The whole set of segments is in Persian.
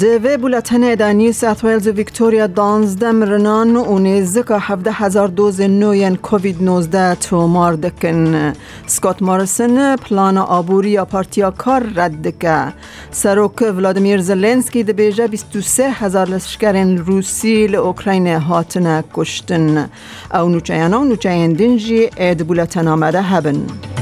کردینه دوی بولتن دا نیو سات ویلز ویکتوریا دانزده مرنان و هفده هزار دوز نوین کووید نوزده تومار دکن. سکات مارسن پلان آبوری یا پارتیا کار رد دکه. سروک ولادمیر زلنسکی ده بیجه سه هزار لشکرین روسی لأوکراین هاتنه کشتن. او نوچه و نوچه دنجی اید بولتن آمده هبن.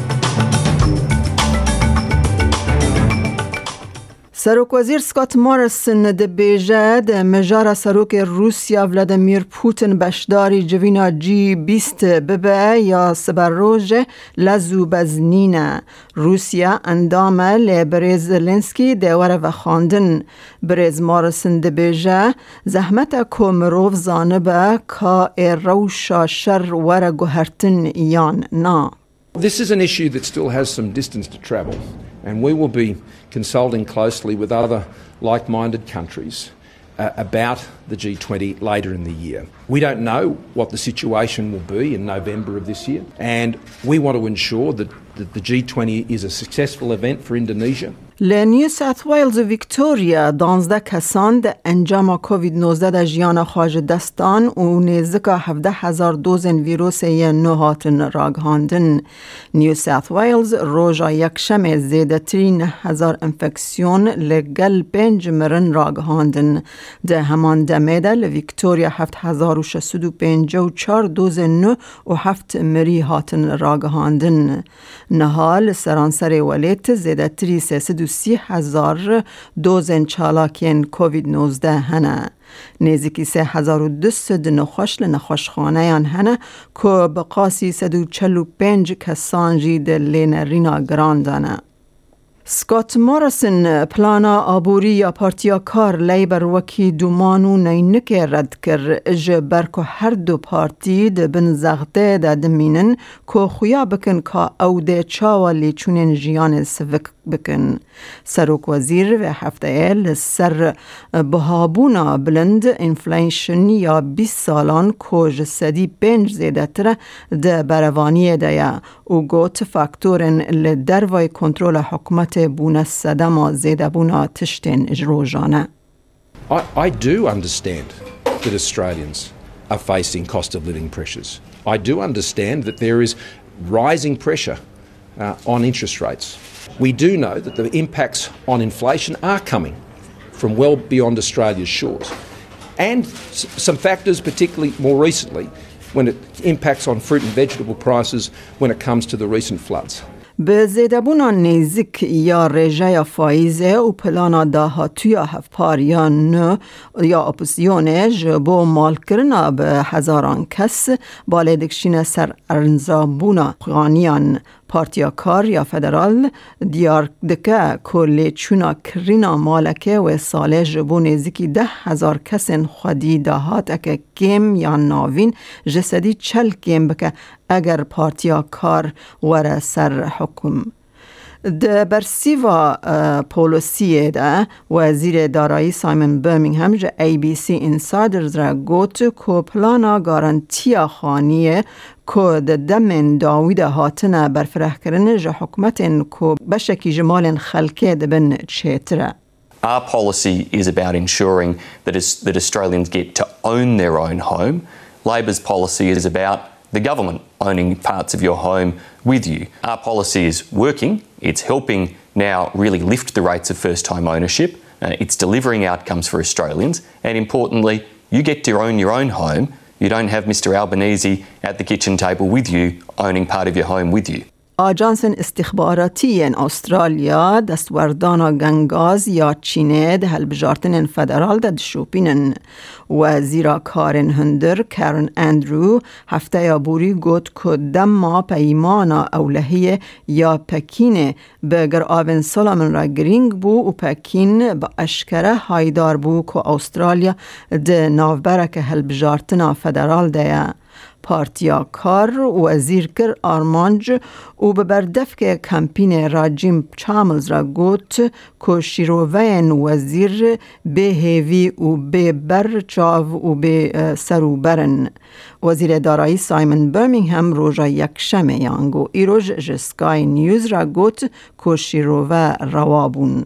سروک وزیر سکات مارسن ده بیجه ده مجار سروک روسیا ولادمیر پوتن بشداری جوینا جی بیست ببه یا سبروج لزو بزنینه روسیا اندامه لبریز ده وره و خاندن بریز مارسن ده بیجه زحمت که مروف زانبه که روشا شر وره گوهرتن یان نا. This is an issue that still has some distance to travel. And we will be consulting closely with other like minded countries uh, about the G20 later in the year. We don't know what the situation will be in November of this year, and we want to ensure that, that the G20 is a successful event for Indonesia. لنیو سات ویلز و ویکتوریا دانزده کسان ده انجام کووید 19 ده جیان خواج دستان و نیزکا هفده هزار دوزن ویروس یه نوهاتن راگهاندن. نیو سات ویلز روژا یک شم زیده ترین هزار انفکسیون لگل پنج مرن راگهاندن. ده همان دمه ده لویکتوریا هفت هزار و شسود و پنج و چار دوز نو و هفت مری هاتن راگهاندن. نهال سرانسر ولیت زیده تری سیسد و سی هزار دوزن چالاکین کووید 19 هنه. نزدیکی سه هزار و دوست نخوش لنخوشخانه یان هنه که بقاسی سد و چل و پنج کسان جید لین رینا گراندانه. سکات مارسن پلانا آبوری یا پارتیا کار لیبر وکی دومانو نینک رد کر. اج برکو هر دو پارتی ده بن زغده ده دمینن که خویا بکن که او ده چاوا چونین جیان سوک بکن. سروک وزیر و هفته ایل سر بهابونا بلند انفلیشن یا 20 سالان که سدی پنج زیده تره ده بروانی ده یا او گوت فاکتورن لدروای کنترول حکومت بونه سدما زیده بونا تشتین اجروجانه I, I do understand that Australians are facing cost of living pressures. I do understand that there is rising pressure uh, on interest rates. We do know that the impacts on inflation are coming from well beyond Australia's shores. And some factors, particularly more recently, when it impacts on fruit and vegetable prices when it comes to the recent floods. به زیدبونا نیزک یا رژه فایزه و پلانا داهاتوی هفپار یا نو یا اپوزیونش بو مال کرنا به هزاران کس بالدکشین سر ارنزابونا غانیان پارتیا کار یا فدرال دیار دکه کلی چونا کرینا مالکه و ساله جبو نزیکی ده هزار کسین خودی دهات اکه کم یا ناوین جسدی چل کم بکه اگر پارتیا کار وره سر حکم. د برسیوا پولوسی ده وزیر دارایی سایمن برمینگهم جه ای بی سی انسایدرز را گوت که پلانا گارانتیا خانیه که د دمن داوید هاتنه برفره کرن جه حکومت که بشکی جمال خلکه دبن چیتره Our policy is about ensuring that, that Australians get to own their own home. Labor's policy is about the government owning parts of your home with you. Our policy is working, it's helping now really lift the rates of first time ownership, uh, it's delivering outcomes for Australians, and importantly, you get to own your own home. you don't have Mr Albanese at the kitchen table with you, owning part of your home with you. آژانس استخباراتی استرالیا دستوردان گنگاز یا چینه ده فدرال ده شوپینن. و زیرا کارن هندر کرن اندرو هفته یا بوری گوت که ما پیمان اولهی یا پکین به گر آون سلامن را گرینگ بو و پکین با اشکره هایدار بو که استرالیا ده ناوبرک هلبجارتن فدرال ده پارتیا کار وزیر کر آرمانج و به بردف که کمپین راجیم چاملز را گوت که شیروین وزیر به هیوی و به بر چاو و به سرو برن. وزیر دارایی سایمن برمینگهم روژا یک شمه یانگو ایروژ جسکای نیوز را گوت که شیروه روابون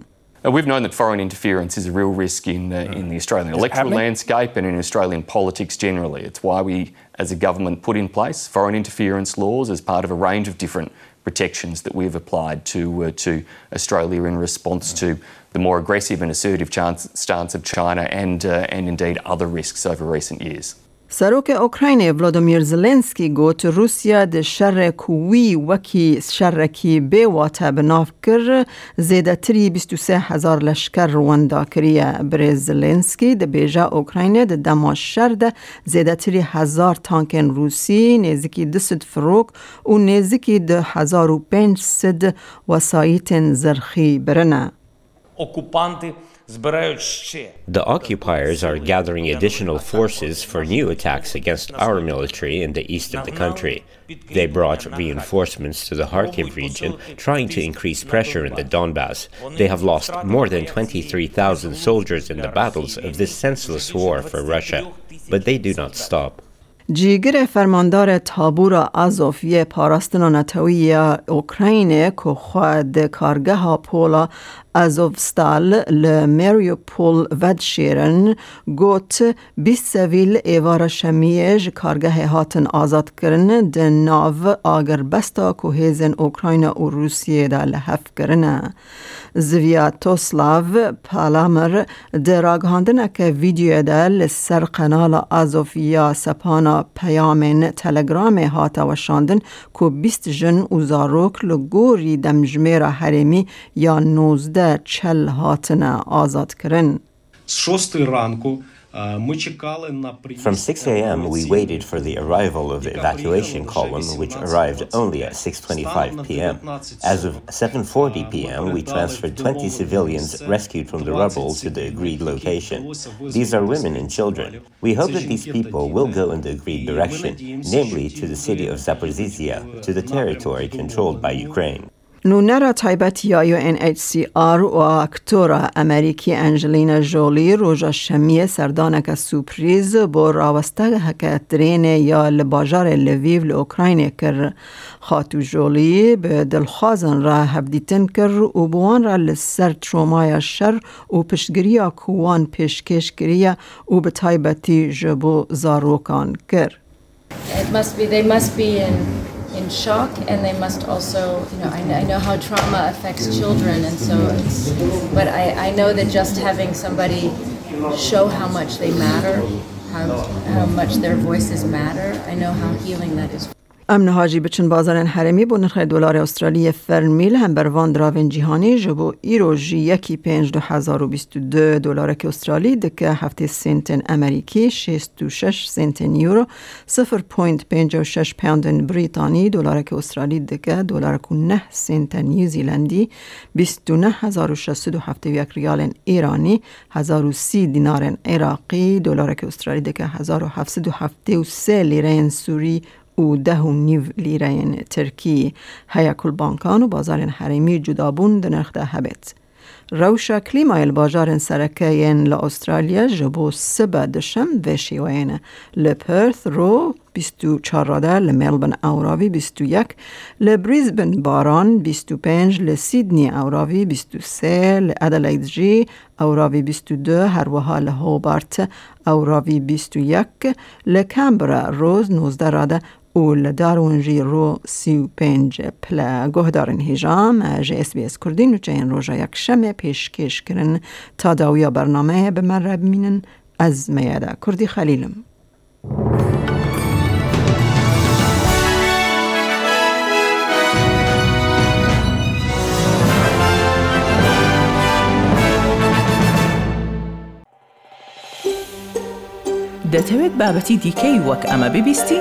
we've known that foreign interference is a real risk in, uh, in the Australian electoral landscape and in Australian politics generally. It's why we, as a government, put in place foreign interference laws as part of a range of different protections that we've applied to, uh, to Australia in response to the more aggressive and assertive stance of China and, uh, and indeed other risks over recent years. سروک اوکراین ولادیمیر زلنسکی گوت روسیا د شر کوی وکی شر کی به واته بناف کر زیده تری 23 هزار لشکر رواندا کریه. بر زلنسکی د بیجا اوکراین د دما شر د زیده تری هزار تانکن روسی نزدیکی 200 فروک و نزدیکی 1500 وسایت زرخی برنه. اوکوپانتی The occupiers are gathering additional forces for new attacks against our military in the east of the country. They brought reinforcements to the Kharkiv region, trying to increase pressure in the Donbass. They have lost more than 23,000 soldiers in the battles of this senseless war for Russia, but they do not stop. جیگر فرماندار تابور ازوفیه پاراستنا نتوی اوکراین که خود کارگاه پولا ازوفستال لمریوپول ود شیرن گوت بیست سویل ایوار شمیج کارگاه هاتن آزاد کرن ده ناو آگر بستا که هیزن اوکراین و روسیه دا لحف کرنه زویاتوسلاو پالامر ده راگهاندن که ویدیو ده لسر قنال ازوفیا سپانا پیامن تلگرام هاتا شاندن که بیست جن و زاروک لگوری دمجمیر حرمی یا نوزده چل هاتن آزاد کرن. From 6 a.m., we waited for the arrival of the evacuation column, which arrived only at 6:25 p.m. As of 7:40 p.m., we transferred 20 civilians rescued from the rubble to the agreed location. These are women and children. We hope that these people will go in the agreed direction, namely to the city of Zaporizhia, to the territory controlled by Ukraine. نونرا تایبت یا آر و اکتورا امریکی انجلینا جولی روژا شمیه سردانک سوپریز با راوسته هکت درین یا لباجار لویو لوکراین کر خاتو جولی به دلخوازن را هفدیتن کر و بوان را لسر ترومای شر و پشگری کوان پیشکش کریه و به تایبتی جبو زاروکان کر It in shock and they must also you know I, I, know how trauma affects children and so it's but I, I know that just having somebody show how much they matter how, how much their voices matter I know how healing that is امن هاجی بچن بازارن حرمی بو نرخ دلار استرالی فرمیل هم بر وان دراون جیهانی جبو ایرو جی یکی پینج دو هزار و بیست دو دلار که استرالی دکه هفته سنتن امریکی شیست و شش سنتن یورو سفر پوینت پینج و شش پوندن بریتانی دلار که استرالی دکه دلار که نه سنتن نیوزیلندی بیست و نه هزار و شست و هفته یک ریال ایرانی هزار و سی دینار عراقی دلار که استرالی دکه هزار و و هفته و سه لیره سوری و ده و نیو لیره ترکی هیا کل بانکان و بازار حریمی جدابون ده نرخ ده هبت. روشا کلیمای باجار سرکه لاسترالیا جبو سبا دشم و شیوین لپرث رو 24 راده لملبن اوراوی 21 لبریزبن باران 25 لسیدنی اوراوی 23 لادلید جی اوراوی 22 هر وها لهوبارت اوراوی 21 لکمبرا روز 19 راده دارونجی رو سی و پنج پلا گهدارن هیجام جه اس بی اس کردین و این روژا یک شمه پیشکش کرن تا داویا برنامه به من رب مینن از میاده کردی خلیلم دەتەوێت بابەتی دیکەی وەک ئەمە ببیستی؟